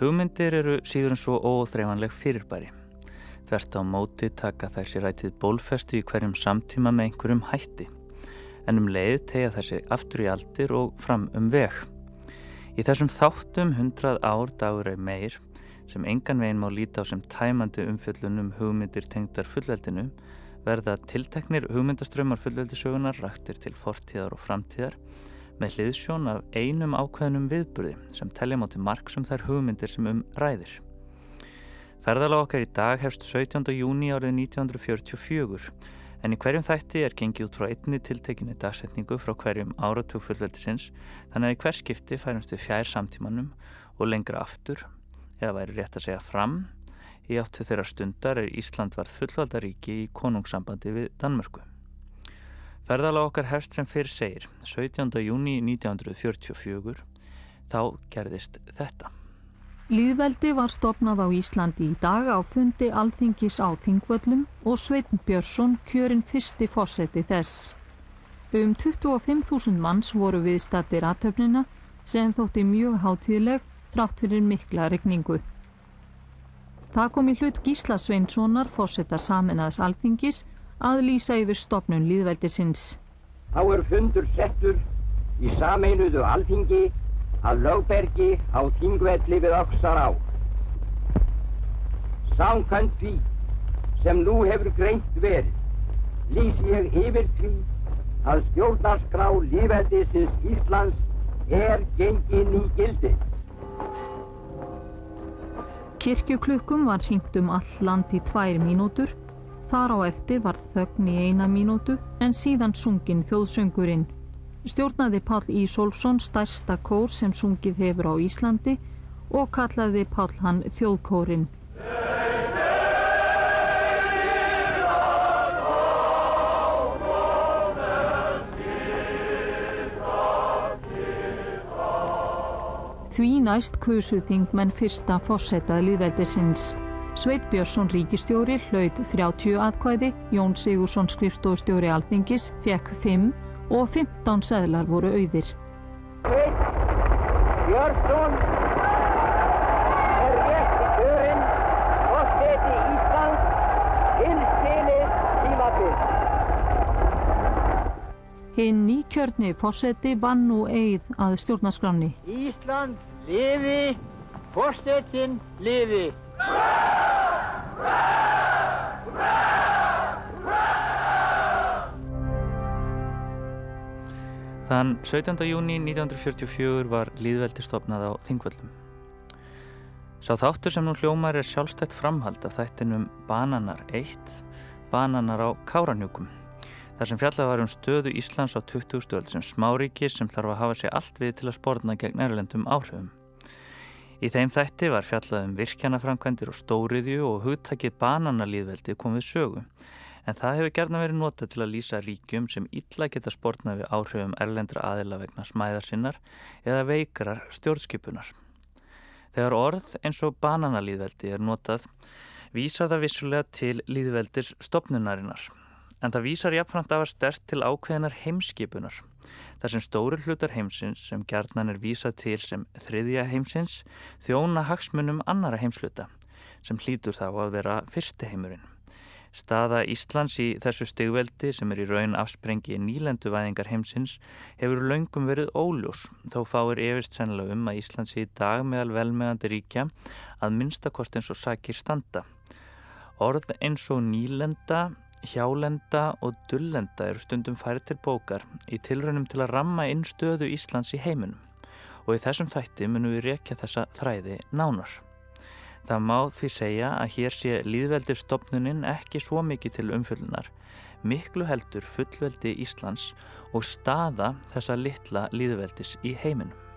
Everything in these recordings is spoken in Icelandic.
Hugmyndir eru síður en svo óþreifanleg fyrirbæri. Þvert á móti taka sér rætið bólfestu í hverjum samtíma með einhverjum hætti. En um leið tegja sér aftur í aldir og fram um veg. Í þessum þáttum hundrað ár dagur er meir sem engan veginn má líta á sem tæmandi umfjöllunum hugmyndir tengdar fullveldinu verða tilteknir hugmyndaströmmar fullveldisögunar raktir til fortíðar og framtíðar með hliðsjón af einum ákveðnum viðburði sem telja mátti margsum þær hugmyndir sem um ræðir. Ferðalega okkar í dag hefst 17. júni árið 1944 en í hverjum þætti er gengið út frá einni tiltekinni dagsetningu frá hverjum áratug fullveldisins þannig að í hver skipti færumst við fjær samtímanum og lengra aftur, eða væri rétt að segja fram, í áttu þeirra stundar er Ísland varð fullvaldaríki í konungssambandi við Danmörku. Ferðala okkar hefst sem fyrir segir 17. júni 1944 þá gerðist þetta. Líðveldi var stopnað á Íslandi í dag á fundi alþingis á Þingvöllum og Sveitn Björnsson kjörinn fyrsti fósetti þess. Um 25.000 manns voru viðstattir aðtöfnina sem þótti mjög hátíðleg þrátt fyrir mikla regningu. Það kom í hlut Gísla Sveinssonar fósetta saminnaðs alþingis að lýsa yfir stopnun líðveldisins. Þá er fundur settur í sameinuðu alþingi að lögbergi á þingvelli við Öksar á. Samkvæmt því sem nú hefur greint verið, lýsi ég yfir því að stjórnarskrá líðveldisins Íslands er gengin í gildi. Kirkjuklukkum var hringt um all land í tvær mínútur Þar á eftir var þögn í eina mínútu en síðan sungin þjóðsöngurinn. Stjórnaði Pál Ísólfsson stærsta kór sem sungið hefur á Íslandi og kallaði Pál hann þjóðkórin. Því næst kusu þingmenn fyrsta fósetta liðveldisins. Sveit Björnsson ríkistjóri hlaut 30 atkvæði, Jón Sigursson skrifstofstjóri alþingis fekk 5 og 15 seglar voru auðir. Sveit Björnsson er rétt í kjörin og seti Íslands tilstilið tímabils. Hinn nýkjörni fósetti vann nú eigð að stjórnaskramni. Ísland lifi, fórsetin lifi. Þann 17. júni 1944 var líðveldi stopnað á Þingvöldum. Sá þáttur sem nú hljómar er sjálfstætt framhald af þættinum Bananar 1, Bananar á Káranjúkum. þar sem fjallað var um stöðu Íslands á 20. stöld sem smáríki sem þarf að hafa sér allt við til að spórna gegn erlendum áhrifum. Í þeim þætti var fjallað um virkjanaframkvæmdir og stóriðju og hugtakið bananalíðveldi komið sögu. En það hefur gerna verið notað til að lýsa ríkjum sem illa geta spórnað við áhrifum erlendra aðila vegna smæðarsinnar eða veikrar stjórnskipunar. Þegar orð eins og bananalíðveldi er notað, vísar það vissulega til líðveldis stopnunarinnar. En það vísar jafnframt af að stert til ákveðinar heimskipunar þar sem stóru hlutar heimsins sem gerðnan er vísað til sem þriðja heimsins þjóna hagsmunum annara heimsluta sem hlýtur þá að vera fyrsti heimurinn. Staða Íslands í þessu stegveldi sem er í raun afsprengi nýlenduvæðingar heimsins hefur löngum verið óljós þó fáir efist sennilega um að Íslands í dag meðal velmegandi ríkja að minnstakost eins og sakir standa. Orð eins og nýlenda Hjálenda og dullenda eru stundum færið til bókar í tilraunum til að ramma inn stöðu Íslands í heiminum og í þessum þætti munum við rekja þessa þræði nánar. Það má því segja að hér sé líðveldir stopnuninn ekki svo mikið til umfjöldunar, miklu heldur fullveldi Íslands og staða þessa litla líðveldis í heiminum.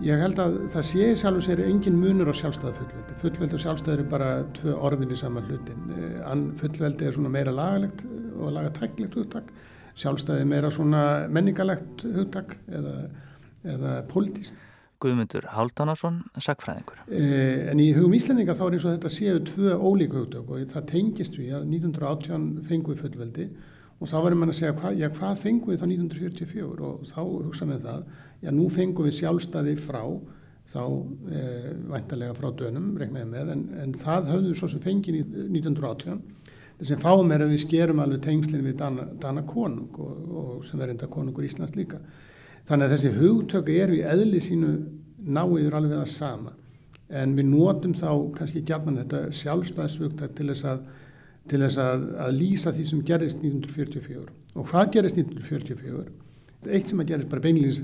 Ég held að það sé sjálf og sér engin munur á sjálfstæðu fullveldi. Fullveldi og sjálfstæðu eru bara tvö orðin í saman hlutin. Eh, fullveldi er svona meira lagalegt og lagatæklegt hugtak. Sjálfstæði meira svona menningalegt hugtak eða, eða politíst. Guðmundur Háldánarsson, sagfræðingur. Eh, en í hugum Íslandinga þá er eins og þetta séu tvö ólík hugtök og það tengist við að 1918 fengu við fullveldi og þá verður mann að segja hva, já, hvað fengu við þá 1944 og þá hugsa með það, já nú fengu við sjálfstæði frá þá eh, væntalega frá dönum, regnaði með, en, en það höfðu svo sem fengið 1918 þess að fáum er að við skerum alveg tengslinn við Dana, Dana konung og, og sem er enda konungur Íslands líka. Þannig að þessi hugtöku eru í eðli sínu náiður alveg það sama. En við notum þá kannski gætnan þetta sjálfstæðsvugtak til þess að, til þess að, að lýsa því sem gerist 1944. Og hvað gerist 1944? Eitt sem að gerist bara beinleins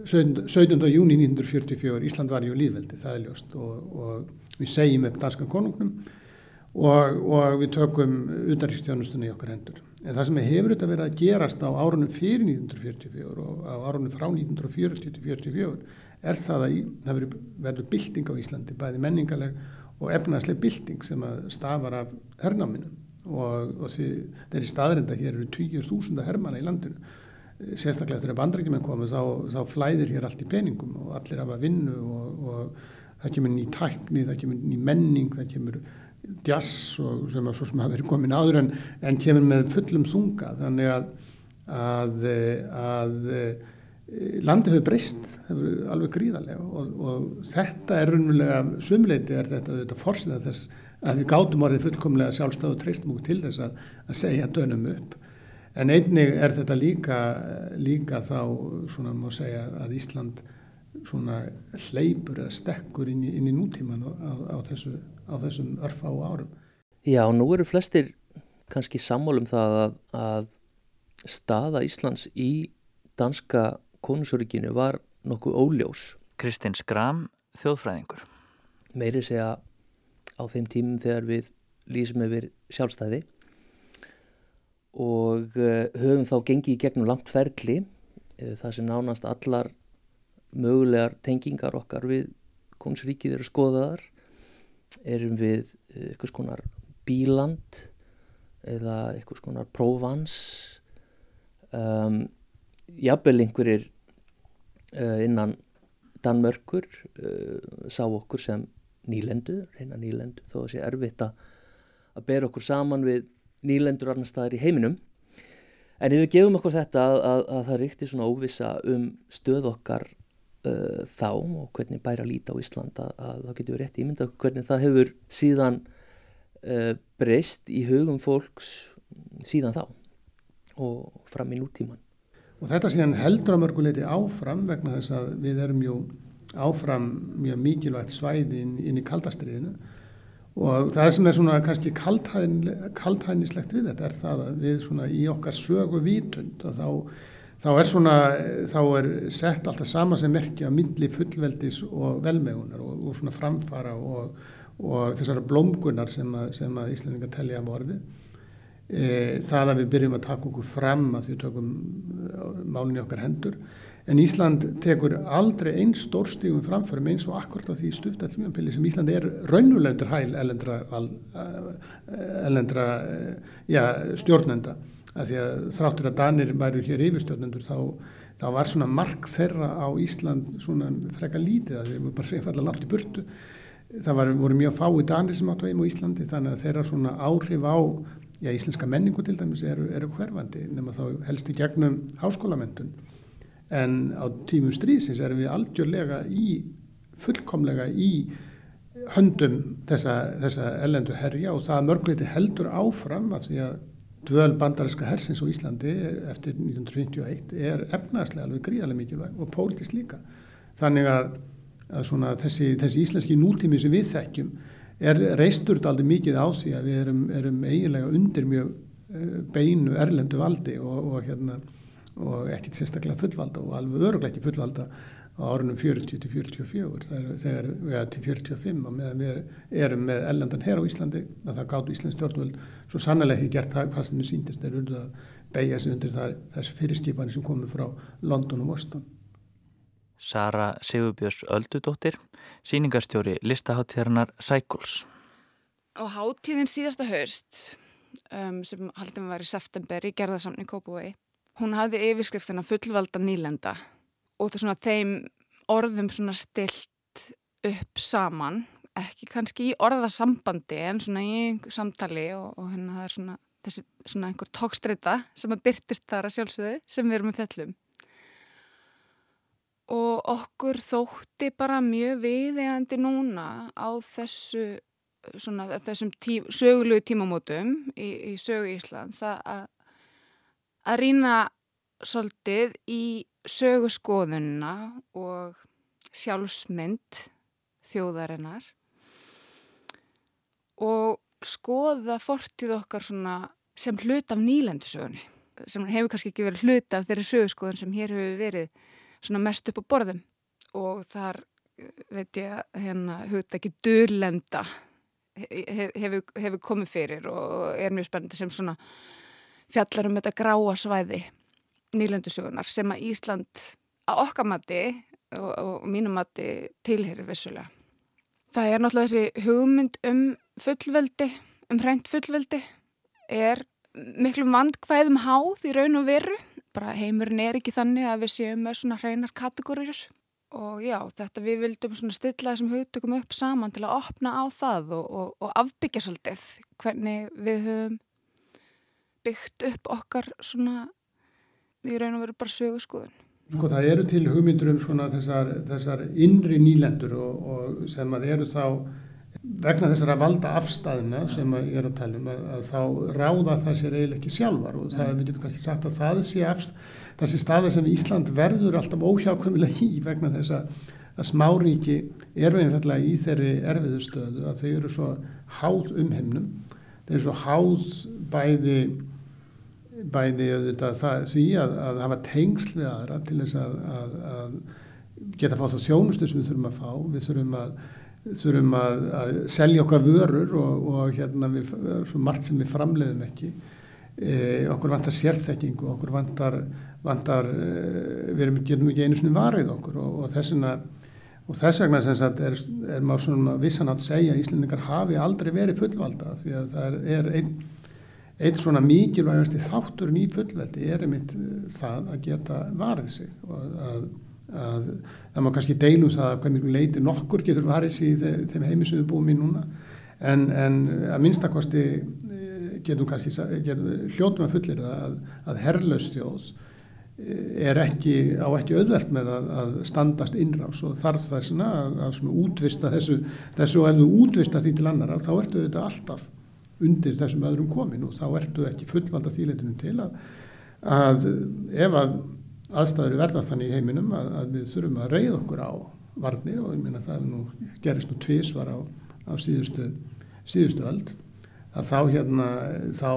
17. júni 1944, Ísland var ju líðveldi, það er ljóst og, og við segjum upp danskan konungnum og, og við tökum utanriksstjónustunni í okkar hendur. En það sem hefur þetta verið að gerast á árunum fyrir 1944 og á árunum frá 1940-44 er það að það verður bylting á Íslandi, bæði menningarleg og efnarsleg bylting sem stafar af hernáminu og, og þeir í staðrinda hér eru 20.000 hermana í landinu. Sérstaklega eftir að bandrækjumenn komu þá, þá flæðir hér allt í peningum og allir hafa vinnu og, og það kemur ný tækni, það kemur ný menning, það kemur jazz og sem að svo sem hafa verið komin áður en, en kemur með fullum þunga. Þannig að, að, að landi hefur breyst alveg gríðarlega og, og þetta er raunverulega sumleiti er þetta, þetta fórsida þess að við gátum orðið fullkomlega sjálfstæð og treystum okkur til þess að, að segja dönum upp en einnig er þetta líka líka þá svona má segja að Ísland svona hleypur eða stekkur inn í, inn í nútíman á, á, þessu, á þessum örfa á árum. Já, nú eru flestir kannski sammálum það að, að staða Íslands í danska konungsörginu var nokkuð óljós. Kristinn Skram, þjóðfræðingur. Meiri segja á þeim tímum þegar við lýsum yfir sjálfstæði og uh, höfum þá gengið í gegnum langt ferli uh, það sem nánast allar mögulegar tengingar okkar við konungsríkið eru skoðaðar. Erum við eh, eitthvað skonar bíland eða eitthvað skonar prófans. Um, jafnvel einhverjir uh, innan Danmörkur uh, sá okkur sem nýlendu, reyna nýlendu þó að sé erfitt að bera okkur saman við nýlendur annar staðar í heiminum en ef við gefum okkur þetta að, að, að það ríkti svona óvisa um stöð okkar uh, þá og hvernig bæra líti á Ísland að, að það getur rétt ímynda hvernig það hefur síðan uh, breyst í hugum fólks síðan þá og fram í nútíman. Og þetta síðan heldur að mörguleiti áfram vegna þess að við erum jú áfram mjög mikilvægt svæði inn, inn í kaldastriðinu og það sem er svona kannski kaldhænislegt við þetta er það að við svona í okkar sögu vitund að þá þá er svona, þá er sett alltaf sama sem merkja myndli fullveldis og velmegunar og, og svona framfara og, og þessara blómgunar sem að, að Íslandingar telja af orði. E, það að við byrjum að taka okkur fram að því tökum málunni okkar hendur. En Ísland tekur aldrei einn stórstígum framförum eins og akkurat á því stufta tímanpili sem Ísland er raunulegur hæl elendra, elendra ja, stjórnenda. Að því að þráttur að Danir væru hér yfirstjórnendur þá, þá var svona mark þeirra á Ísland svona freka lítið að þeir voru bara seifallega langt í burtu. Það var, voru mjög fái Danir sem áttu heim á Íslandi þannig að þeirra svona áhrif á já, íslenska menningu til dæmis eru, eru hverfandi nema þá helst í gegnum háskólamendun en á tímum strísins erum við aldjörlega í fullkomlega í höndum þessa, þessa ellendu herja og það mörgleiti heldur áfram af því að dvöl bandarinska hersins á Íslandi eftir 1951 er efnarslega alveg gríðarlega mikilvæg og pólitist líka. Þannig að, að þessi, þessi íslenski nútími sem við þekkjum er reisturt aldrei mikið á því að við erum, erum eiginlega undir mjög uh, beinu erlendu valdi og, og, hérna, og ekkert sérstaklega fullvalda og alveg öruglega ekki fullvalda á árunum 40 til 44 þegar við erum til 45 og meðan við erum með ellendan hér á Íslandi að það gáttu Íslands stjórnvöld svo sannlega ekki gert það hvað sem við síndist þeir eru að beigja sig undir þessi fyrirskipanir sem komið frá London og Boston. Sara Sigurbjörns Öldudóttir síningarstjóri listaháttíðarnar Cycles. Á háttíðin síðasta haust um, sem haldum að vera í september í gerðarsamni Kópavói hún hafði yfirskriftina fullvalda nýlenda og svona þeim orðum stilt upp saman, ekki kannski í orðasambandi en svona í samtali og, og hérna það er svona, þessi, svona einhver tókstreita sem að byrtist þar að sjálfsögðu sem við erum með fellum. Og okkur þótti bara mjög viðegandi núna á þessu, svona, þessum tí, sögulegu tímamótum í, í sögu Íslands að að rýna svolítið í söguskoðunna og sjálfsmynd þjóðarinnar og skoða fortið okkar sem hlut af nýlendusögunni sem hefur kannski ekki verið hlut af þeirri sögurskoðun sem hér hefur verið mest upp á borðum. Og þar veit ég að hérna hugta ekki dörlenda hefur, hefur komið fyrir og er mjög spennandi sem svona fjallar um þetta gráa svæði nýlendusögunar sem að Ísland að okkamatti og, og mínumatti tilherir vissulega. Það er náttúrulega þessi hugmynd um fullveldi, um hreint fullveldi, er miklu vandkvæðum háð í raun og veru. Bara heimurinn er ekki þannig að við séum með svona hreinar kategóriur. Og já, þetta við vildum svona stilla þessum hugtökum upp saman til að opna á það og, og, og afbyggja svolítið hvernig við höfum byggt upp okkar svona í raun og veru bara sögurskoðun. Sko það eru til hugmyndur um svona þessar, þessar innri nýlendur og, og sem að eru þá vegna þessara valda afstæðina sem að ég er að tala um að, að þá ráða það sér eiginlega ekki sjálfar og það, við getum kannski sagt að það sé afst, þessi staði sem Ísland verður alltaf óhjákvæmulega í vegna þess að, að smáríki eru einfallega í þeirri erfiðu stöðu að þau eru svo háð um heimnum, þeir eru svo háð bæði bæði auðvitað það, því að, að hafa tengsl við aðra til þess að, að, að geta fátt á þjónustu sem við þurfum að fá, við þurfum að þurfum selja okkar vörur og, og hérna við, svo margt sem við framleiðum ekki. E, okkur vantar sérþekking og okkur vantar, vantar e, við erum, getum ekki einu svona varið okkur og, og þessina og þess vegna sagt er, er maður svona vissan að segja að Íslandingar hafi aldrei verið fullvalda því að það er einn einn svona mikilvægast í þátturinn í fullveldi er einmitt eh, það að geta varðið sig og að, að það má kannski deilum það að hvað mjög leiti nokkur getur varðið sig í þeim heimisöðu búum í núna. En, en að minnstakosti eh, getum kannski getum, hljótum að fullir að, að herrlaustjóðs eh, er ekki, á ekki auðvelt með að, að standast innrás og þarf þessuna að, að útvista þessu, þessu og ef þú útvista því til annar þá ertu þetta alltaf undir þessum öðrum komin og þá ertu ekki fullvalda þýleitunum til að, að ef að aðstæður verða þannig í heiminum að, að við þurfum að reyða okkur á varnir og ég minna það nú, gerist nú tvísvar á, á síðustu, síðustu öld að þá hérna þá,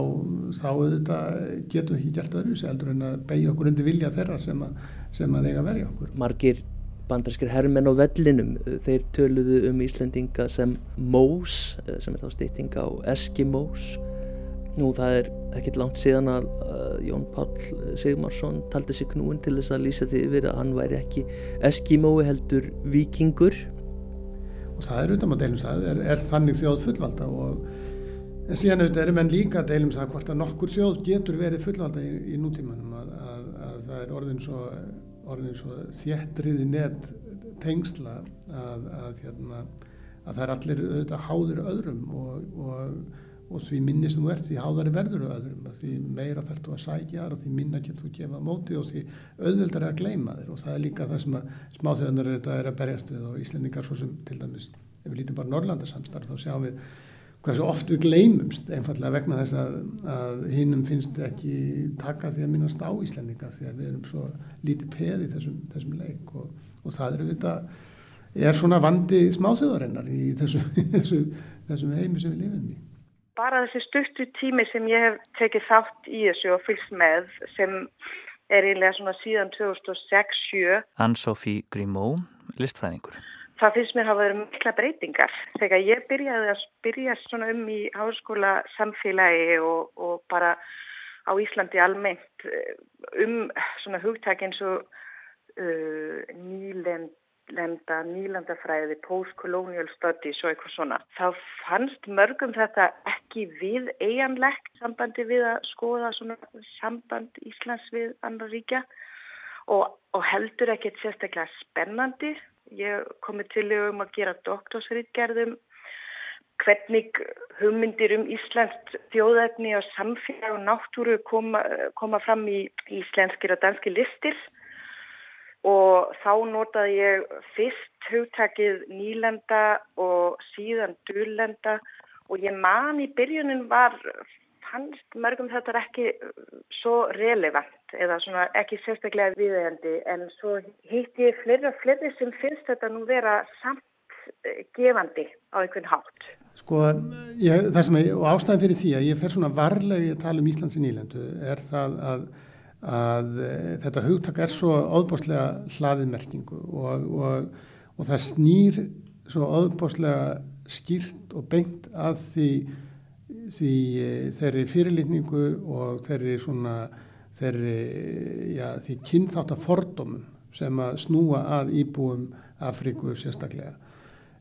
þá auðvitað getum við ekki gert öðru heldur en að beigja okkur undir vilja þeirra sem að, sem að eiga verja okkur. Margir bandarskir herrmenn á vellinum. Þeir töluðu um Íslendinga sem Mós, eh, sem er þá stýtting á Eskimós nú það er ekkert langt síðan að uh, Jón Pál Sigmarsson taldi sig knúin til þess að lýsa því yfir að hann væri ekki Eskimói heldur vikingur og það er auðvitað maður deilum það er, er þannig þjóð fullvalda og en síðan auðvitað eru menn líka deilum það hvort að nokkur þjóð getur verið fullvalda í, í nútímanum að, að, að það er orðin svo orðin svo þjettriði net tengsla að, að, hérna, að það er allir auðvitað háður öðrum og, og, og því minni sem þú ert því háðari verður öðrum. Því meira þarf þú að sækja og því minna getur þú að gefa móti og því auðvöldar er að gleima þér. Og það er líka það sem að smáþjóðanar er að berjast við og Íslendingar svo sem til dæmis ef við lítum bara Norrlandarsamstarf þá sjáum við hvað svo oft við gleymumst einfallega vegna þess að, að hinnum finnst ekki taka því að minnast á Íslendinga því að við erum svo lítið peð í þessum, þessum leik og, og það eru þetta er svona vandi smáþjóðarinnar í þessu, þessu, þessum heimi sem við lifum í. Bara þessi stuttu tími sem ég hef tekið þátt í þessu og fylgst með sem er eiginlega svona síðan 2006-07 Ann-Sofí Grimó, listfræðingur það finnst mér hafa verið mikla breytingar. Þegar ég byrjaði að spyrja svona um í háskóla samfélagi og, og bara á Íslandi almennt eh, um svona hugtæk eins og uh, nýlenda, nýlandafræði, post-colonial studies og eitthvað svona. Þá fannst mörgum þetta ekki við eiganlegt sambandi við að skoða svona samband Íslands við andra ríkja og, og heldur ekkert sérstaklega spennandi. Ég komi til um að gera doktorsritgerðum hvernig hugmyndir um Íslands þjóðæfni og samfélag og náttúru koma, koma fram í íslenskir og danski listir. Og þá notaði ég fyrst hugtakið nýlenda og síðan dúlenda og ég man í byrjunin var fannst mörgum þetta ekki svo relevant eða svona ekki sérstaklega viðeigandi en svo hitt ég fleiri og fleiri sem finnst þetta nú vera samt gefandi á einhvern hátt. Sko, ég, það sem ég, og ástæðan fyrir því að ég fer svona varlegi að tala um Íslands í nýlendu er það að, að e, þetta hugtak er svo óðbóstlega hlaðið merkingu og, og, og það snýr svo óðbóstlega skýrt og beint að því, því e, þeirri fyrirlitningu og þeirri svona þeirri, já, því kynþátt að fordómum sem að snúa að íbúum Afríku sérstaklega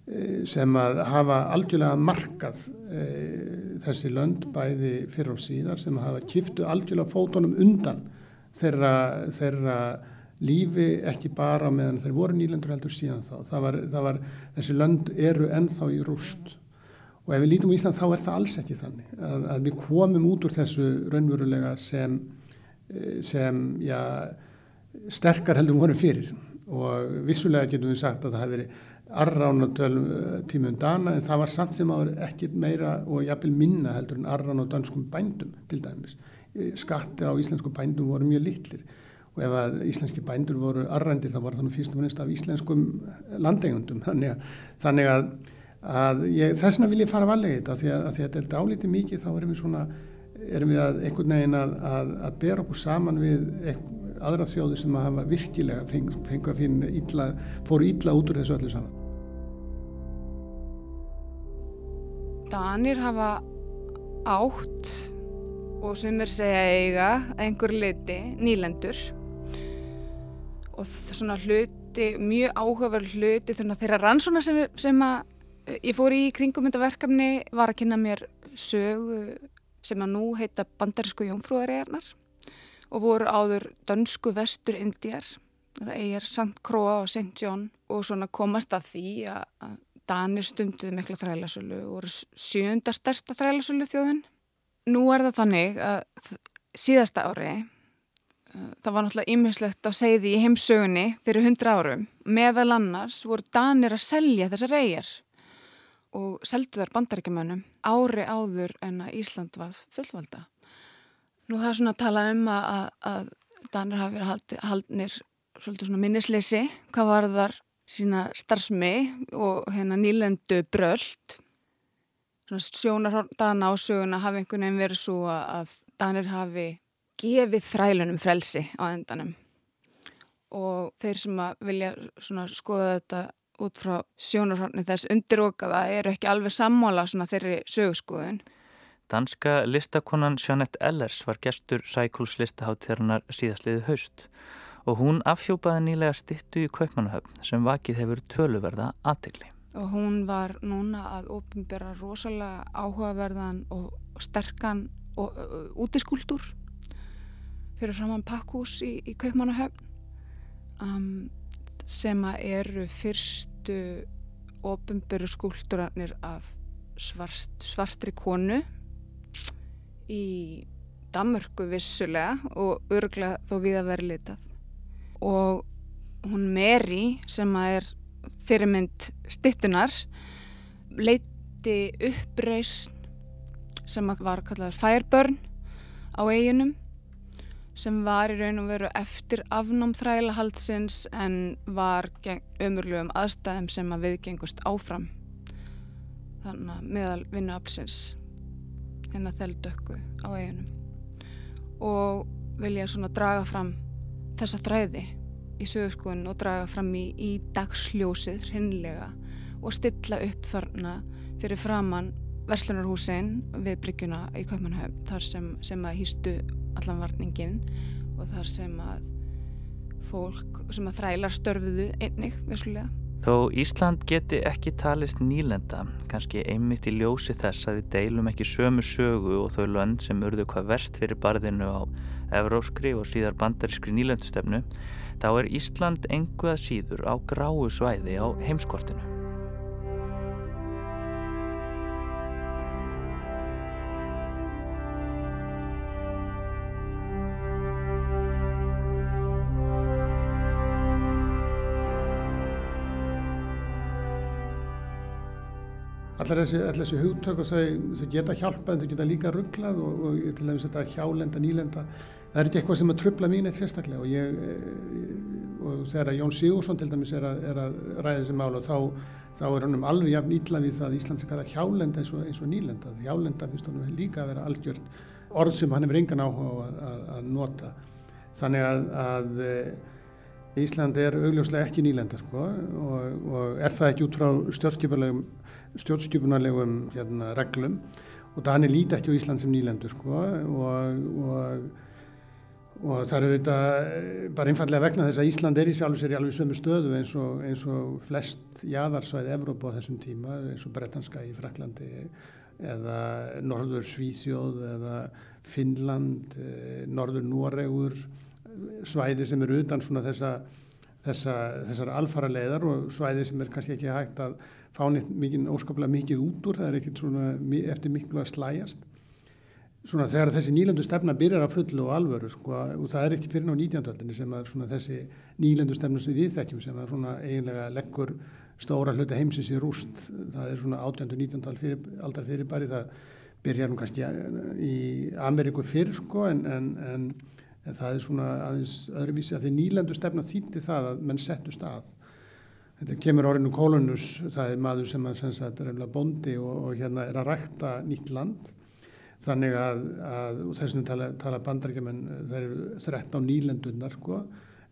Eh, sem að hafa algjörlega markað e, þessi lönd bæði fyrir og síðar sem hafa kiftu algjörlega fótonum undan þeirra, þeirra lífi ekki bara meðan þeir voru nýlendur heldur síðan þá. Það var, það var, þessi lönd eru ennþá í rúst og ef við lítum í Ísland þá er það alls ekki þannig að, að við komum út úr þessu raunverulega sem, eh, sem já, sterkar heldur voru fyrir. Og vissulega getum við sagt að það hefur verið arránatölum eh, tímum dana en það var samt sem áður ekkit meira og jafnvel minna heldur en arrán á danskum bændum til dæmis. Eh, skattir á íslensku bændum voru mjög litlir. Og ef að íslenski bændur voru arrændir þá var það fyrst og finnst af íslenskum landegundum þannig að, þannig að ég, þess vegna vil ég fara valega þetta því að, að þetta er dálítið mikið þá erum við svona erum við að einhvern veginn að, að bera okkur saman við aðra þjóði sem að hafa virkilega fengu feng að finna illa, fóru illa út úr þessu öllu saman. Danir hafa átt og sem er segja eiga einhver liti nýlendur og svona hluti, mjög áhugaverð hluti þeirra rannsóna sem, sem að ég fór í kringum þetta verkefni var að kynna mér sögu sem að nú heita bandarísku jónfrúðaregarnar og voru áður dönsku vestur indjar, eigir St. Croix og St. John og svona komast að því að Danir stunduði mikla þrælasölu og voru sjönda stærsta þrælasölu þjóðin. Nú er það þannig að síðasta ári það var náttúrulega ymmislegt á segði í heimsögunni fyrir hundra árum meðal annars voru Danir að selja þessar eigjar og seldu þar bandaríkjumönnum ári áður en að Ísland var fullvalda. Nú það er svona að tala um að, að, Danir hafi verið hald, haldnir svolítið svona minnisleysi hvað var þar sína starfsmi og hérna nýlendu bröld svona sjónar Dana á söguna hafi einhvern veginn verið svo að Danir hafi gefið þrælunum frelsi á endanum og þeir sem að vilja skoða þetta út frá sjónarhorni þess undirókaða eru ekki alveg sammála svona þeirri sögurskoðun Danska listakonan Jeanette Ellers var gestur Sækuls listaháttíðarnar síðastliði haust og hún afhjópaði nýlega stittu í Kaupmannahöfn sem vakið hefur töluverða aðtegli. Og hún var núna að ofinbera rosalega áhugaverðan og sterkan og útiskúldur fyrir framann pakkús í, í Kaupmannahöfn um, sem að eru fyrstu ofinberu skúldurarnir af svart, svartri konu í Damörku vissulega og örgla þó við að vera litað og hún Mary sem að er fyrirmynd stittunar leiti uppreysn sem var kallað Fireburn á eiginum sem var í raun og veru eftir afnám þrælahaldsins en var ömurlegum aðstæðum sem að viðgengust áfram. Þannig að meðal vinnuapsins hérna þeldökku á eiginum og vilja svona draga fram þessa þræði í sögurskóðun og draga fram í, í dagsljósið hrinnlega og stilla upp þarna fyrir framann verslunarhúsin við bryggjuna í Kaupmannhöfn þar sem, sem að hýstu allan varningin og þar sem að fólk sem að þrælar störfuðu einnig vissulega Þó Ísland geti ekki talist nýlenda, kannski einmitt í ljósi þess að við deilum ekki sömu sögu og þau lönd sem urðu hvað verst fyrir barðinu á evróskri og síðar bandarískri nýlendustefnu, þá er Ísland enguða síður á gráu svæði á heimskortinu. Allar þessi, þessi hugtök og þau, þau geta hjálpað en þau geta líka rugglað og, og til dæmis þetta hjálenda, nýlenda, það er ekki eitthvað sem að trubla mín eitt sérstaklega og ég, eh, og þegar Jón Sigursson til dæmis er að, er að ræða þessi mál og þá, þá er hann um alveg jafn ítla við það að Íslands er kallað hjálenda eins og, eins og nýlenda. Hjálenda finnst hann líka að vera algjört orð sem hann hefur engan áhuga að, að, að nota. Þannig að, að eh, Ísland er augljóslega ekki nýlenda sko og, og er það ekki út frá stjórnskipulegum stjórnskipunarlegum hérna, reglum. Og Dani líti ekki á Ísland sem nýlendur sko og, og, og það eru þetta bara einfallega vegna þess að Ísland er í sjálf sér í alveg sömu stöðu eins og, eins og flest jæðarsvæði Evrópa á þessum tíma eins og Bretanska í Fraklandi eða Norður Svíþjóð eða Finnland, eh, Norður Noregur svæði sem eru utan svona þessa, þessa, þessar alfara leiðar og svæði sem er kannski ekki hægt að fá neitt mikið, óskaplega mikið út úr, það er ekkert svona eftir miklu að slæjast. Svona þegar þessi nýlendu stefna byrjar að fullu og alvöru sko og það er ekkert fyrir ná 19. öldinni sem að þessi nýlendu stefna sem við þekkjum sem að svona eiginlega leggur stóra hluti heimsins í rúst. Það er svona 18. og 19. Fyrir, aldar fyrirbæri, það byrjar nú kannski í Ameríku fyrr sko en, en, en það er svona aðeins öðruvísi að því nýlendu stefna þýtti það að menn settu stað Þetta kemur orðinu kolonus, það er maður sem að sagt, er bondi og, og hérna er að rækta nýtt land. Þannig að, að þessum tala, tala bandarækjumenn, það eru 13 nýlendunar sko,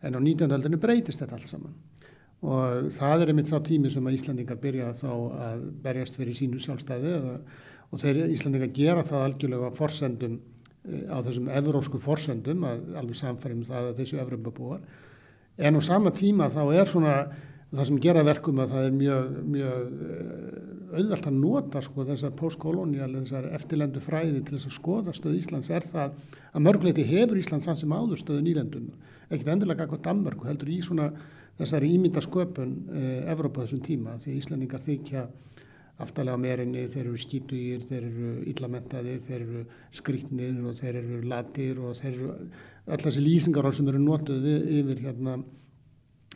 en á 19. aldinu breytist þetta allt saman. Og það er einmitt þá tími sem að Íslandingar byrja þá að berjast fyrir sínu sjálfstæði eða, og þeir Íslandingar gera það algjörlega á forsendum, eh, á þessum evrósku forsendum, að, alveg samfærum það að þessu evrópabúar. En á sama tíma þá er svona það sem gera verkum að það er mjög, mjög eh, auðvelt að nota sko, þessar postkolónial, þessar eftirlendu fræði til þess að skoða stöð Íslands er það að mörgleiti hefur Íslands sann sem áður stöðu nýlendun, ekkert endilega eitthvað Danmark heldur í svona þessari ímynda sköpun eh, Evrópa þessum tíma því Íslandingar þykja aftalega á merinni, þeir eru skítugir, þeir eru illamentaðir, þeir eru skrítnir og þeir eru latir og þeir eru öll þessi lýsingar sem eru notuð yfir hérna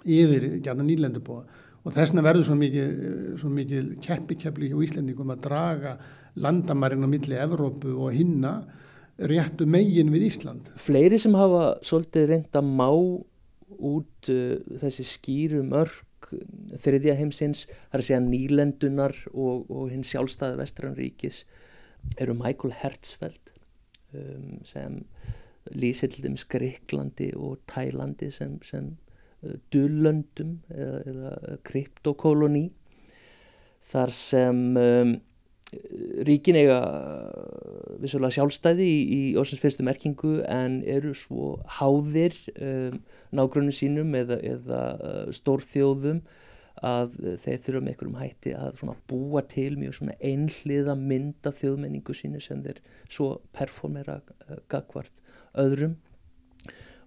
yfir gæna nýlendubóa og þessna verður svo mikið, mikið keppikepli hjá Íslandingum að draga landamarinn á milli Evrópu og hinna réttu megin við Ísland. Fleiri sem hafa svolítið reynd að má út uh, þessi skýru mörg þriðja heimsins, það er að segja nýlendunar og, og hinn sjálfstæði vestranríkis eru Michael Hertzfeld um, sem þeim Skriklandi og Tælandi sem, sem dullöndum eða, eða kryptokoloni þar sem um, ríkin eiga vissulega sjálfstæði í, í ósins fyrstu merkingu en eru svo háðir um, nágrunum sínum eða, eða uh, stórþjóðum að þeir þurfa með einhverjum hætti að búa til mjög einhliða mynda þjóðmenningu sínu sem þeir svo performera uh, gagvart öðrum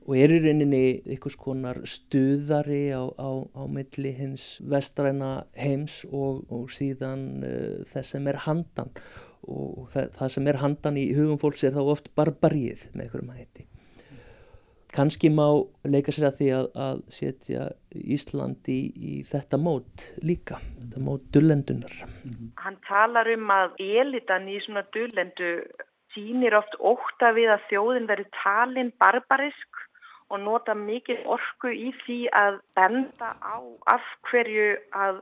og er í rauninni einhvers konar stuðari á, á, á milli hins vestræna heims og, og síðan uh, þess sem er handan og það, það sem er handan í hugum fólks er þá oft barbarið með einhverjum hætti. Kanski má leika sér að því að, að setja Íslandi í, í þetta mót líka, þetta mót dullendunar. Hann talar um að elitan í svona dullendu sínir oft óta við að þjóðin veri talin barbarisk og nota mikið orku í því að benda á af hverju að,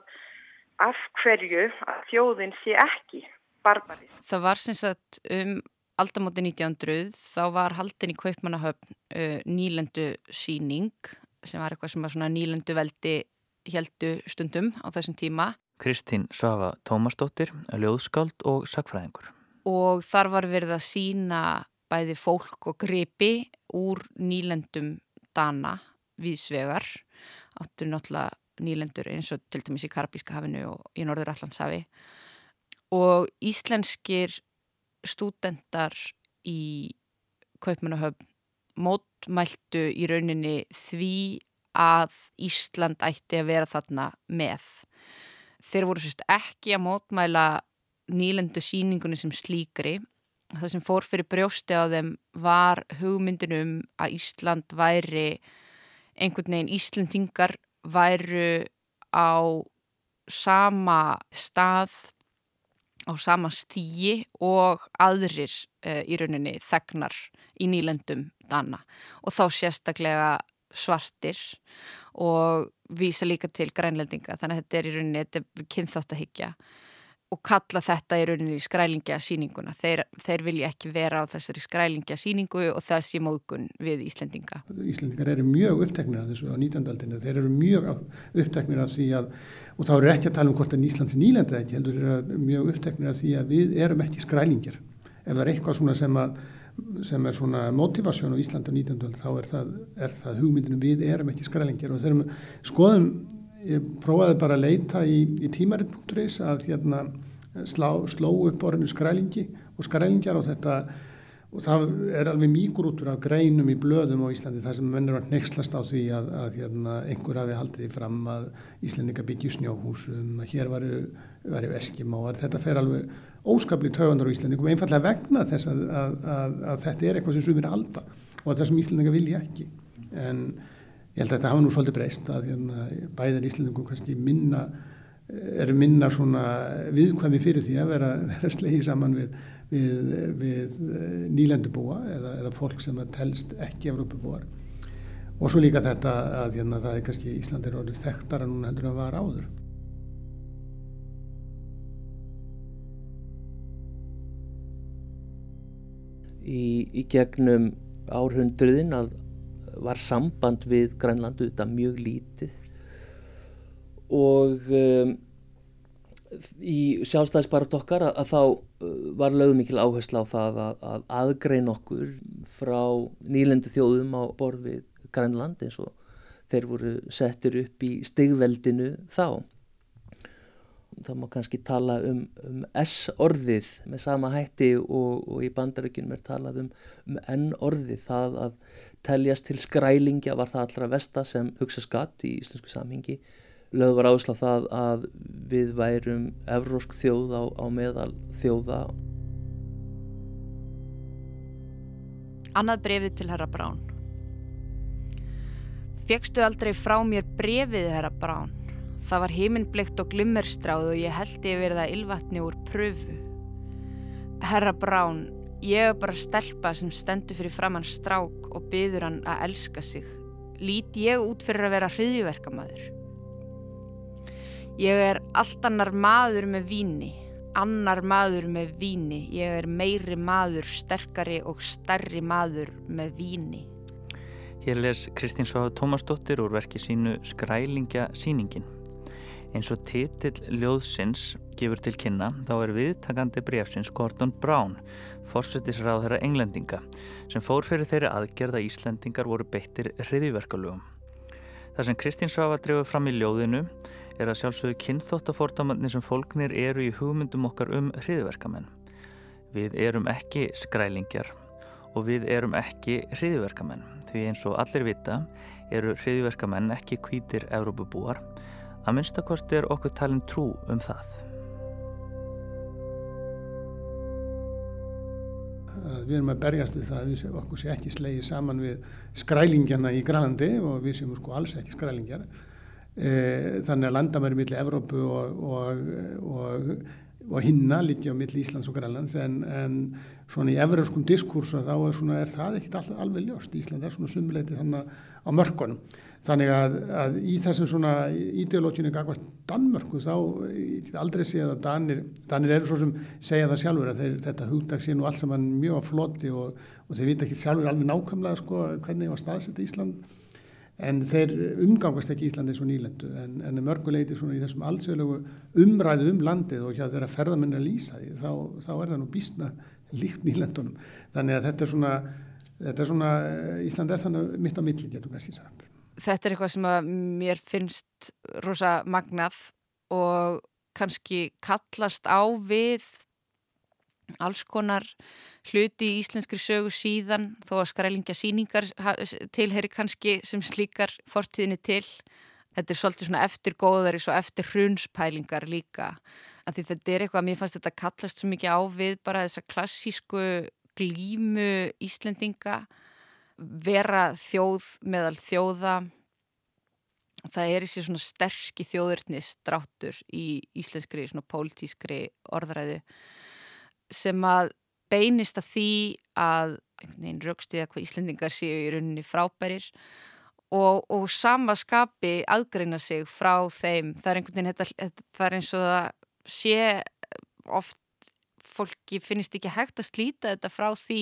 af hverju að þjóðin sé ekki barbarið. Það var sem sagt um aldamóti 1900 þá var haldin í Kaupmannahöfn uh, nýlendu síning sem var eitthvað sem var svona nýlendu veldi heldu stundum á þessum tíma. Kristín Svafa Tómasdóttir, ljóðskáld og sakfræðingur. Og þar var verið að sína bæði fólk og gripi úr nýlendum dana viðsvegar áttur náttúrulega nýlendur eins og til dæmis í Karabíska hafinu og í Norður Allandshafi og íslenskir stúdendar í Kaupmannahöfn mótmæltu í rauninni því að Ísland ætti að vera þarna með. Þeir voru sérst ekki að mótmæla nýlendu síningunni sem slíkri. Það sem fór fyrir brjósti á þeim var hugmyndinum að Ísland væri einhvern veginn Íslandingar væru á sama stað á sama stíi og aðrir uh, í rauninni þegnar í nýlendum dana. Og þá sérstaklega svartir og vísa líka til grænlendinga. Þannig að þetta er í rauninni, kynþátt að higgja og kalla þetta í rauninni skrælingja síninguna. Þeir, þeir vilja ekki vera á þessari skrælingja síningu og það sé móðgun við Íslendinga. Íslendingar eru mjög uppteknir af þessu á 19. aldinu. Þeir eru mjög uppteknir af því að, og þá eru ekki að tala um hvort að Íslands nýlenda ekki, heldur eru mjög uppteknir af því að við erum ekki skrælingjar. Ef það er eitthvað svona sem, að, sem er svona motivasjón á Íslanda á 19. aldinu, þá er það, er það hugmyndinu við erum ekki skrælingjar og þeir eru skoðum ég prófaði bara að leita í, í tímaritt.is að hérna slá, sló upp orðinu skrælingi og skrælingjar og þetta og það er alveg mýgur útur af greinum í blöðum á Íslandi þar sem mennur var nexlast á því að, að hérna, einhver hafi haldið fram að Íslandika byggju snjóhúsum, að hér varu, varu eskimóar, þetta fer alveg óskapli tögundar á Íslandikum, einfallega vegna þess að, að, að þetta er eitthvað sem sumir alda og það sem Íslandika vilja ekki. En ég held að þetta hafa nú svolítið breyst að hérna, bæðir Íslandingum kannski minna eru minna svona viðkvæmi fyrir því að vera, vera slegið saman við, við, við eh, nýlendubúa eða, eða fólk sem telst ekki Evrópubúar. Og svo líka þetta að hérna, það er kannski Íslandir orðið þekktara núna heldur að var áður. Í, í gegnum árhundruðin að var samband við Grænlandu þetta mjög lítið. Og um, í sjálfstæðisbarat okkar að, að þá uh, var lögum mikil áhersla á það að, að aðgrein okkur frá nýlendu þjóðum á borð við Grænland eins og þeir voru settir upp í stigveldinu þá. Það má kannski tala um, um S-orðið með sama hætti og, og í bandaríkunum er talað um, um N-orðið það að teljast til skrælingja var það allra vesta sem hugsa skatt í íslensku samhengi. Lögð var áslað það að við værum evrósk þjóð á, á meðal þjóða. Annað brefið til herra Brán Fegstu aldrei frá mér brefið herra Brán Það var heiminblikt og glimmerstráð og ég held ég verið að ylvatni úr pröfu Herra Brán Ég er bara stelpa sem stendur fyrir framann strák og byður hann að elska sig. Lít ég út fyrir að vera hriðjuverkamæður. Ég er allt annar maður með víni, annar maður með víni. Ég er meiri maður, sterkari og stærri maður með víni. Hér les Kristín Sváð Tómasdóttir úr verki sínu Skrælingja síningin. Eins og titill ljóðsins gefur til kynna þá er viðtakandi brefsins Gordon Brown fórsetisráð þeirra englendinga sem fór fyrir þeirri aðgerða Íslendingar voru beittir hriðiverkalögum. Það sem Kristín Svafa drefur fram í ljóðinu er að sjálfsögðu kynþóttafórtamanni sem fólknir eru í hugmyndum okkar um hriðiverkamenn. Við erum ekki skrælingjar og við erum ekki hriðiverkamenn því eins og allir vita eru hriðiverkamenn ekki kvítir Európubúar að minnstakosti er okkur talin trú um það. við erum að berjast við það að við okkur sé ekki slegið saman við skrælingjana í Grænlandi og við séum sko alls ekki skrælingjar. E, þannig að landamæri millir Evrópu og, og, og, og hinna líkja á millir Íslands og Grænlands en, en svona í evróskum diskursa þá er, svona, er það ekkit alveg ljóst. Ísland er svona sumuleiti þannig á mörkunum Þannig að, að í þessum svona ídeológinu gagvart Danmörku þá aldrei séð að Danir, Danir eru svo sem segja það sjálfur að þeir, þetta hugdag sé nú allt saman mjög á floti og, og þeir vita ekki sjálfur alveg nákvæmlega sko hvernig var staðsett í Ísland. En þeir umgangast ekki Íslandi og nýlendu en, en mörguleiti svona í þessum alþjóðlegu umræðu um landið og hjá þeirra ferðamenn að lýsa því þá, þá er það nú bísna líkt nýlendunum. Þannig að þetta er svona, þetta er svona Ísland er þannig mitt á milli getur kannski sagt þetta er eitthvað sem að mér finnst rosa magnað og kannski kallast á við alls konar hluti í íslenskri sögu síðan þó að skrælingja síningar tilheri kannski sem slíkar fortíðinni til. Þetta er svolítið svona eftirgóðari svo eftir hrunspælingar líka. Því þetta er eitthvað að mér fannst þetta kallast svo mikið á við bara þessa klassísku glímu Íslendinga vera þjóð meðal þjóða. Það er þessi svona sterk í þjóðurnis dráttur í íslenskri svona pólitískri orðræðu sem að beinist að því að einn raukstuða hvað Íslendingar séu í rauninni frábærir og, og samaskapi aðgreina sig frá þeim. Það er einhvern veginn þetta, það er eins og það sé oft fólki finnist ekki hægt að slíta þetta frá því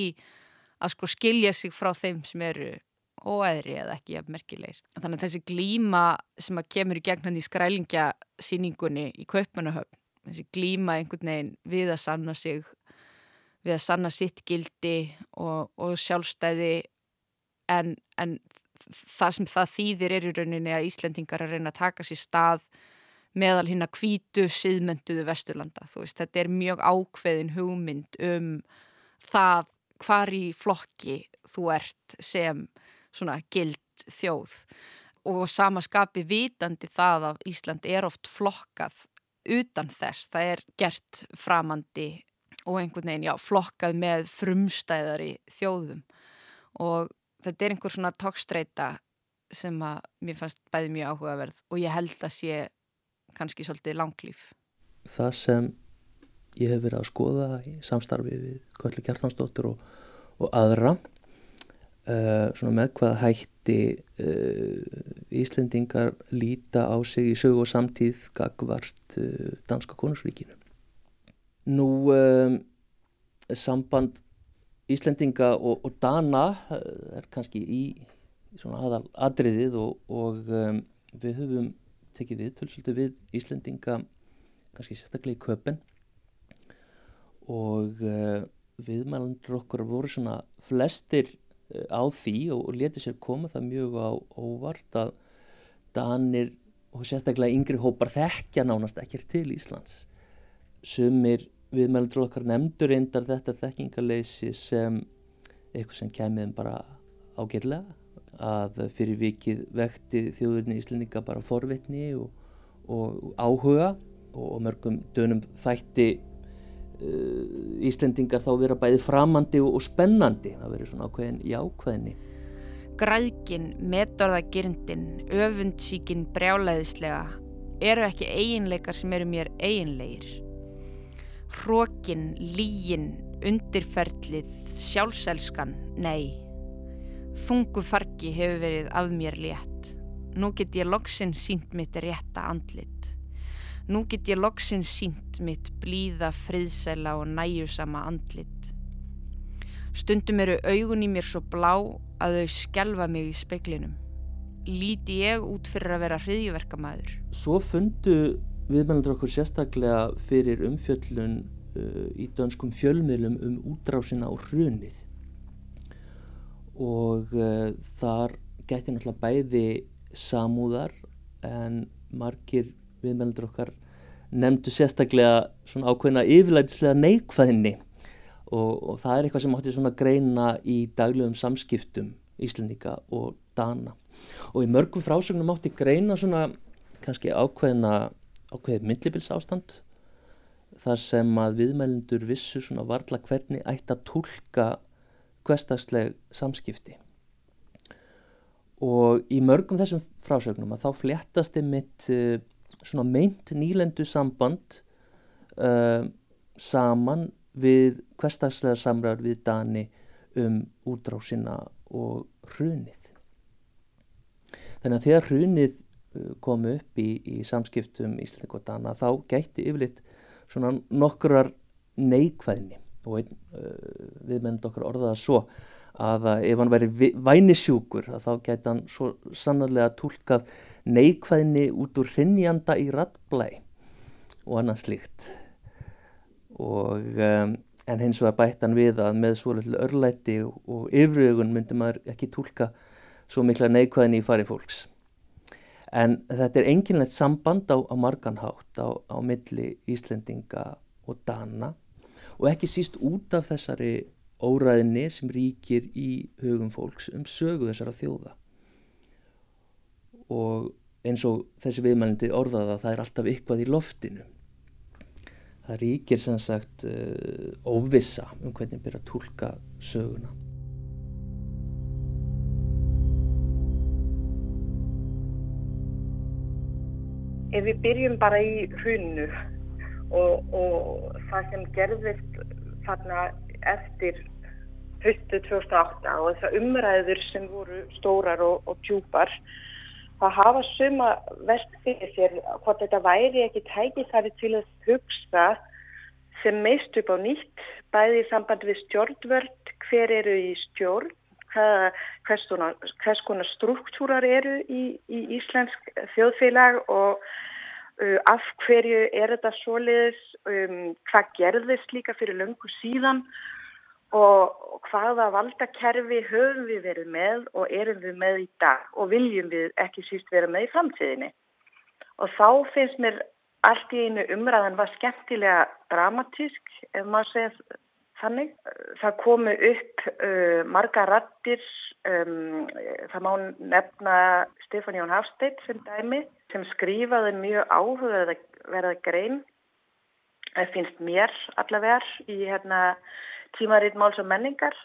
að sko skilja sig frá þeim sem eru óæðri eða ekki að merkilegir. Þannig að þessi glíma sem að kemur í gegn hann í skrælingja síningunni í Kaupanahöfn, þessi glíma einhvern veginn við að sanna sig, við að sanna sitt gildi og, og sjálfstæði en, en það sem það þýðir er í rauninni að Íslendingar að reyna að taka sér stað meðal hinn að kvítu síðmentuðu Vesturlanda. Veist, þetta er mjög ákveðin hugmynd um það hvar í flokki þú ert sem svona gild þjóð. Og samaskapi vitandi það að Ísland er oft flokkað utan þess, það er gert framandi og einhvern veginn, já, flokkað með frumstæðari þjóðum. Og þetta er einhver svona tókstreita sem að mér fannst bæði mjög áhugaverð og ég held að sé kannski svolítið langlýf. Það sem ég hef verið að skoða í samstarfi við Köllu Kjartansdóttur og, og aðra Uh, með hvaða hætti uh, Íslendingar líta á sig í sögu og samtíð gagvart uh, Danska konusríkinu. Nú samband Íslendinga og, og Dana er kannski í aðal adriðið og, og um, við höfum tekið við tölsöldu við Íslendinga kannski sérstaklega í köpen og viðmælandur okkur voru svona flestir á því og, og letur sér koma það mjög á óvart að Danir og sérstaklega yngri hópar þekkja nánast ekkert til Íslands. Sumir viðmælendur okkar nefndur reyndar þetta þekkingaleysi sem eitthvað sem kemur bara ágjörlega að fyrir vikið vekti þjóðurni Íslandinga bara forvitni og, og áhuga og mörgum dönum þætti Uh, Íslendingar þá vera bæði framandi og spennandi. Það verður svona ákveðin í ákveðinni Græðkin, metorðagirndin öfundsíkin brjálæðislega eru ekki eiginleikar sem eru mér eiginleir Hrókin, lígin undirferlið, sjálfselskan nei. Þungu fargi hefur verið af mér létt. Nú get ég loksinn sínt mitt rétta andlit Nú get ég loksins sínt mitt blíða, friðsæla og næjusama andlit. Stundum eru augun í mér svo blá að þau skjelfa mig í speklinum. Líti ég út fyrir að vera hriðjuverkamæður. Svo fundu viðmælandur okkur sérstaklega fyrir umfjöllun uh, í dönskum fjölmiðlum um útrásina og hrunið. Og uh, þar gæti náttúrulega bæði samúðar en margir viðmældur okkar nefndu sérstaklega svona ákveðna yfirlætislega neikvæðinni og, og það er eitthvað sem átti svona greina í daglegum samskiptum Íslendinga og Dana. Og í mörgum frásögnum átti greina svona kannski ákveðna ákveðið myndlibils ástand þar sem að viðmælendur vissu svona varla hvernig ætti að tólka hverstagsleg samskipti. Og í mörgum þessum frásögnum að þá fléttast einmitt uh, svona meint nýlendu samband uh, saman við hverstagslega samræður við Dani um útrásina og hrunið. Þannig að þegar hrunið uh, kom upp í, í samskiptum Íslanding og Dana þá gætti yfirleitt svona nokkrar neikvæðni og einn uh, viðmennend okkur orðaða svo að ef hann væri vænisjúkur þá gæti hann svo sannarlega tólkað neikvæðni út úr hrinnjanda í rattblæ og annað slíkt. Og um, en hins vegar bættan við að með svolítið örlæti og, yfirögun myndi maður ekki tólka svo mikla neikvæðni í fari fólks. En þetta er enginlegt samband á, á marganhátt á, á milli Íslendinga og Dana og ekki síst út af þessari óræðinni sem ríkir í hugum fólks um sögu þessara þjóða og eins og þessi viðmælindi orðaða það er alltaf ykkvað í loftinu. Það ríkir sem sagt uh, óvissa um hvernig byrja að tólka söguna. Ef við byrjum bara í hrunnu og, og það sem gerðist þarna eftir höstu 2008 og þessar umræður sem voru stórar og, og djúpar það hafa suma vest fyrir sér hvort þetta væri ekki tækifæri til að hugsa sem meist upp á nýtt bæði í samband við stjórnvöld hver eru í stjórn hvað, hvers, hvers konar struktúrar eru í, í Íslensk þjóðfélag og uh, af hverju er þetta svoleiðis um, hvað gerðist líka fyrir löngu síðan. og hvaða valdakerfi höfum við verið með og erum við með í dag og viljum við ekki síst vera með í framtíðinni. Og þá finnst mér allt í einu umræðan var skemmtilega dramatísk, ef maður segja þannig. Það komu upp uh, marga rattir, um, það má nefna Stefán Jón Hafsteit sem dæmi, sem skrifaði mjög áhugaði verða grein, það finnst mér allavega í hérna tímaritt máls og menningar.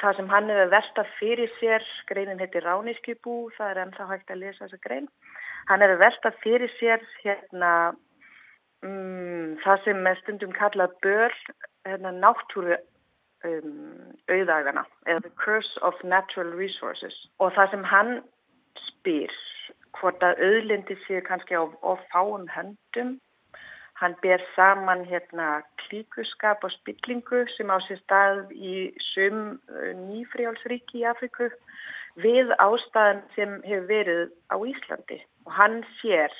Það sem hann hefur verstað fyrir sér, greinin heitir Ránískjubú, það er ennþá hægt að lesa þessa grein. Hann hefur verstað fyrir sér hérna, um, það sem með stundum kallað börl hérna, náttúru um, auðagana, eða The Curse of Natural Resources. Og það sem hann spyr, hvort að auðlindi séu kannski á, á fáum höndum, Hann ber saman hérna klíkuskap og spillingu sem á sér stað í sum uh, nýfrjálsríki í Afriku við ástæðan sem hefur verið á Íslandi og hann sér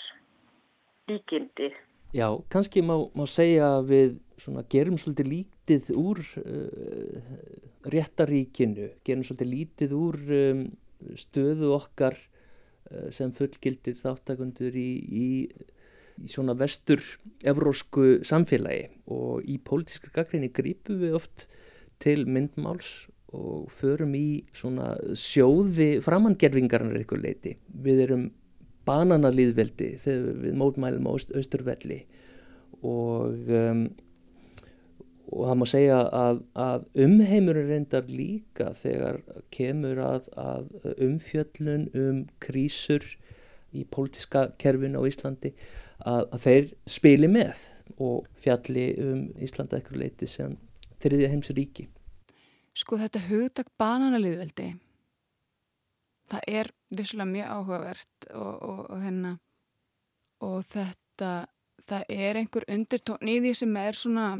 líkindi. Já, kannski má, má segja við svona, gerum svolítið lítið úr uh, réttaríkinu, gerum svolítið lítið úr um, stöðu okkar uh, sem fullgildir þáttakundur í, í í svona vestur evrósku samfélagi og í pólitískri gaggrinni grípum við oft til myndmáls og förum í svona sjóði framangerfingarnar eitthvað leiti. Við erum bananalýðveldi þegar við mótmælum á austurvelli og, um, og það má segja að, að umheimurinn reyndar líka þegar kemur að, að umfjöllun um krísur í pólitíska kerfin á Íslandi að, að þeir spili með og fjalli um Íslanda ekkur leiti sem þriðja heims ríki. Sko þetta hugtak bananaliðveldi það er vissulega mjög áhugavert og, og, og, hérna, og þetta það er einhver undirtón í því sem er svona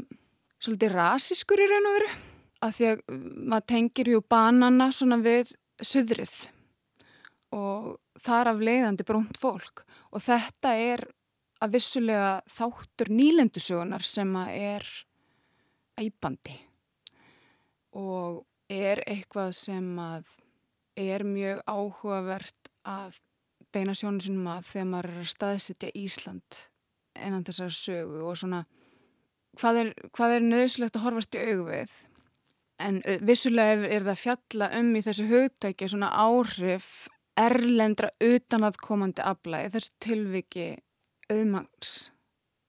svolítið rasískur í raun og veru að því að maður tengir ju banana svona við söðrið og þar af leiðandi brónt fólk og þetta er að vissulega þáttur nýlendusögunar sem að er æbandi og er eitthvað sem að er mjög áhugavert að beina sjónu sinum að þegar maður er að staðsetja Ísland enn þessar sögu og svona hvað er, hvað er nöðslegt að horfast í augvið en vissulega er það fjalla um í þessu hugtæki svona áhrif erlendra utanaðkomandi afla í þessu tilviki auðmanns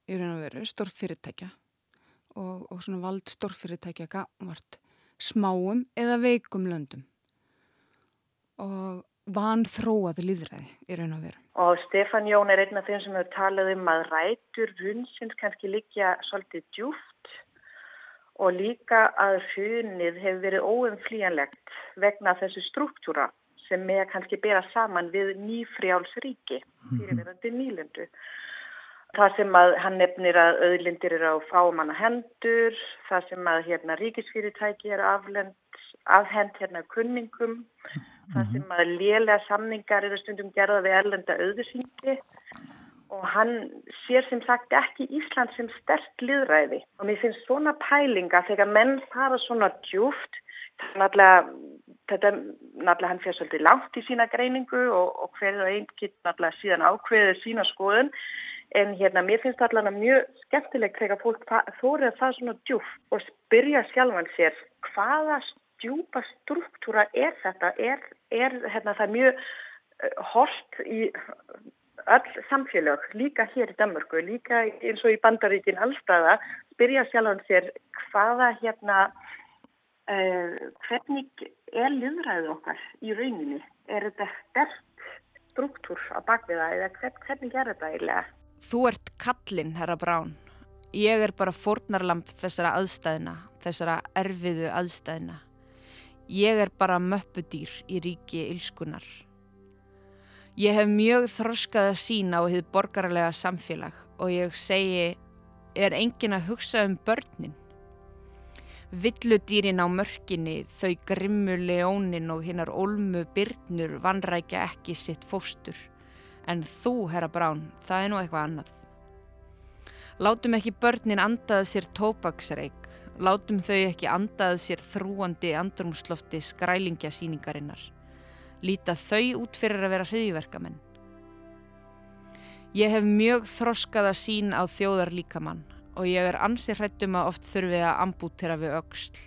í raun og veru, stórfyrirtækja og, og svona vald stórfyrirtækja gafnvart smáum eða veikum löndum og vanþróað líðræði í raun og veru. Og Stefan Jón er einn af þeim sem hefur talað um að rætur hundsins kannski líka svolítið djúft og líka að hunnið hefur verið óumflíjanlegt vegna þessu struktúra sem með kannski bera saman við nýfrjálsríki mhm. fyrirverandi nýlendu. Það sem að hann nefnir að auðlindir eru á fámanna hendur, það sem að hérna ríkisfyrirtæki eru afhend, afhend hérna kunningum, það mhm. sem að lélega samningar eru stundum gerða við erlenda auðursyngi og hann sér sem sagt ekki Ísland sem sterk liðræði og mér finnst svona pælinga þegar menn fara svona djúft, náttúrulega, þetta náttúrulega hann fyrir svolítið langt í sína greiningu og, og hverju og einn getur náttúrulega síðan ákveðið sína skoðun En hérna, mér finnst allavega mjög skemmtilegt þegar fólk þórið að það svona djúft og spyrja sjálfan sér hvaða djúpa struktúra er þetta? Er, er hérna, það mjög uh, hort í öll samfélag, líka hér í Danmörku, líka eins og í bandaríkin allstaða, spyrja sjálfan sér hvaða hérna, uh, hvernig er liðræðið okkar í rauninni? Er þetta sterk struktúr á bakviða eða hvernig er þetta eiginlega? Þú ert kallinn, herra Brán. Ég er bara fórnarlamp þessara aðstæðina, þessara erfiðu aðstæðina. Ég er bara möppudýr í ríki ylskunar. Ég hef mjög þroskað að sína á þið borgarlega samfélag og ég segi, er engin að hugsa um börnin? Villudýrin á mörkinni, þau grimmu leónin og hinnar olmu byrnur vanrækja ekki sitt fóstur. En þú, herra Brán, það er nú eitthvað annað. Látum ekki börnin andaða sér tópaksreik, látum þau ekki andaða sér þrúandi andrumslofti skrælingja síningarinnar. Líta þau út fyrir að vera hriðiverkamenn. Ég hef mjög þroskaða sín á þjóðar líkamann og ég er ansið hrættum að oft þurfi að ambútera við auksl.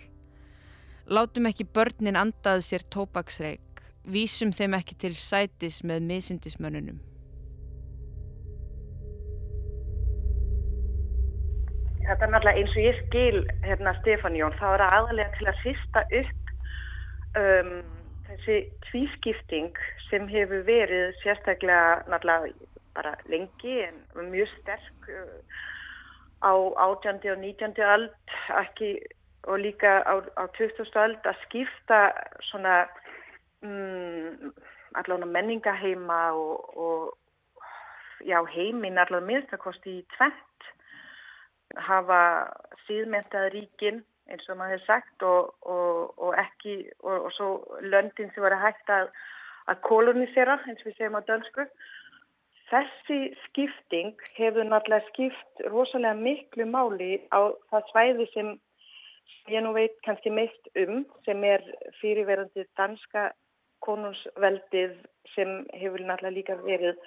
Látum ekki börnin andaða sér tópaksreik, vísum þeim ekki til sætis með misindismönnunum. þetta er náttúrulega eins og ég skil hérna Stefán Jón, þá er það aðalega til að sýsta upp um, þessi tvískipting sem hefur verið sérstaklega náttúrulega bara lengi en mjög sterk uh, á 18. og 19. öld ekki, og líka á, á 20. öld að skipta svona um, allavega menningaheima og, og já, heimin allavega minnstakosti í tvent hafa síðmentaða ríkin eins og maður hefur sagt og, og, og ekki og svo löndin sem var að hægt að, að kolonisera eins og við segjum á dönsku. Þessi skipting hefur náttúrulega skipt rosalega miklu máli á það svæði sem ég nú veit kannski mest um sem er fyrirverandi danska konungsveldið sem hefur náttúrulega líka verið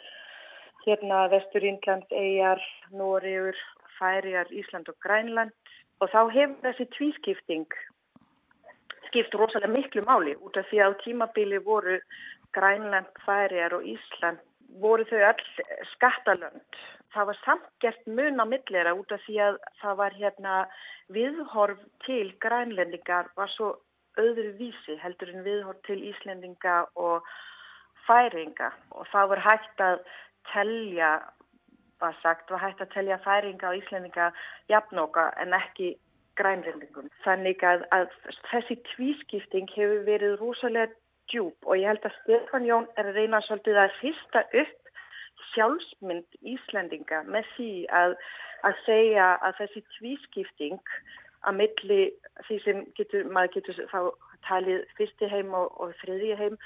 hérna Vestur Índlands, Eyjar, Nóriður Færiar, Ísland og Grænland. Og þá hefur þessi tvískipting skipt rosalega miklu máli út af því að tímabili voru Grænland, Færiar og Ísland voru þau all skattalönd. Það var samt gert mun á millera út af því að það var hérna viðhorf til grænlendingar var svo öðru vísi heldur en viðhorf til Íslendinga og færinga og það var hægt að telja var sagt var hægt að telja færinga og íslendinga jafnóka en ekki grænrindingum. Þannig að, að þessi tvískipting hefur verið rosalega djúb og ég held að Stefán Jón er að reyna svolítið að fyrsta upp sjálfsmynd Íslendinga með því að, að segja að þessi tvískipting að milli því sem getur, maður getur þá talið fyrsti heim og, og þriðji heim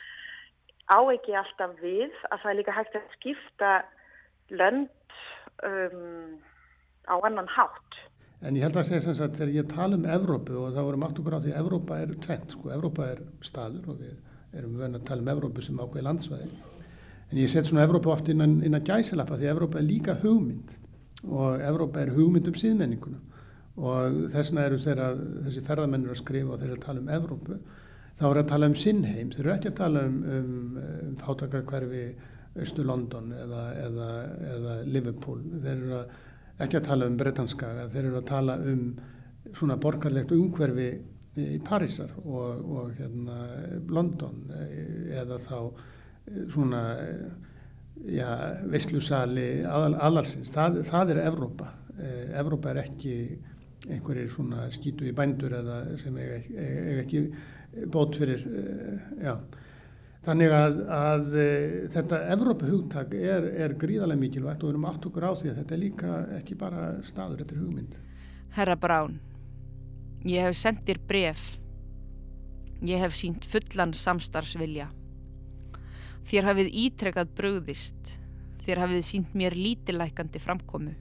á ekki alltaf við að það er líka hægt að skipta lönd um, á annan hátt. En ég held að segja sem sagt þegar ég tala um Evrópu og þá vorum aftur okkur á því að Evrópa er tvent, sko, Evrópa er staður og við erum vöna að tala um Evrópu sem ákveði landsvæði. En ég set svona Evrópu oft innan, innan gæsilappa því Evrópa er líka hugmynd og Evrópa er hugmynd um síðmenninguna og þessna eru þeirra, þessi ferðamennir að skrifa og þeir eru að tala um Evrópu þá eru að tala um sinnheim, þeir eru ekki að tala um, um, um fátakarkverfi Östu London eða, eða, eða Liverpool. Þeir eru að, ekki að tala um Bretanskaga, þeir eru að tala um svona borgarlegt umhverfi í Parísar og, og hérna, London eða þá svona ja, veislusali aðal, aðalsins. Það, það er Evrópa. Evrópa er ekki einhverjir svona skítu í bændur eða sem eiga ekki bót fyrir, já Þannig að, að þetta Evrópahugtak er, er gríðarlega mikilvægt og við erum átt okkur á því að þetta er líka ekki bara staður, þetta er hugmynd. Herra Brán, ég hef sendir bref. Ég hef sínt fullan samstarfsvilja. Þér hafið ítrekkað bröðist. Þér hafið sínt mér lítilækandi framkomu.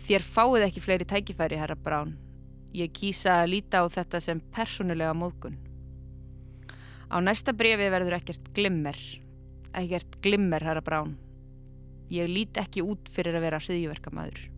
Þér fáið ekki fleiri tækifæri, herra Brán. Ég kýsa að líta á þetta sem persónulega móðgun. Á næsta brefi verður ekkert glimmer, ekkert glimmer, herra Brán. ég lít ekki út fyrir að vera hriðjuverkamæður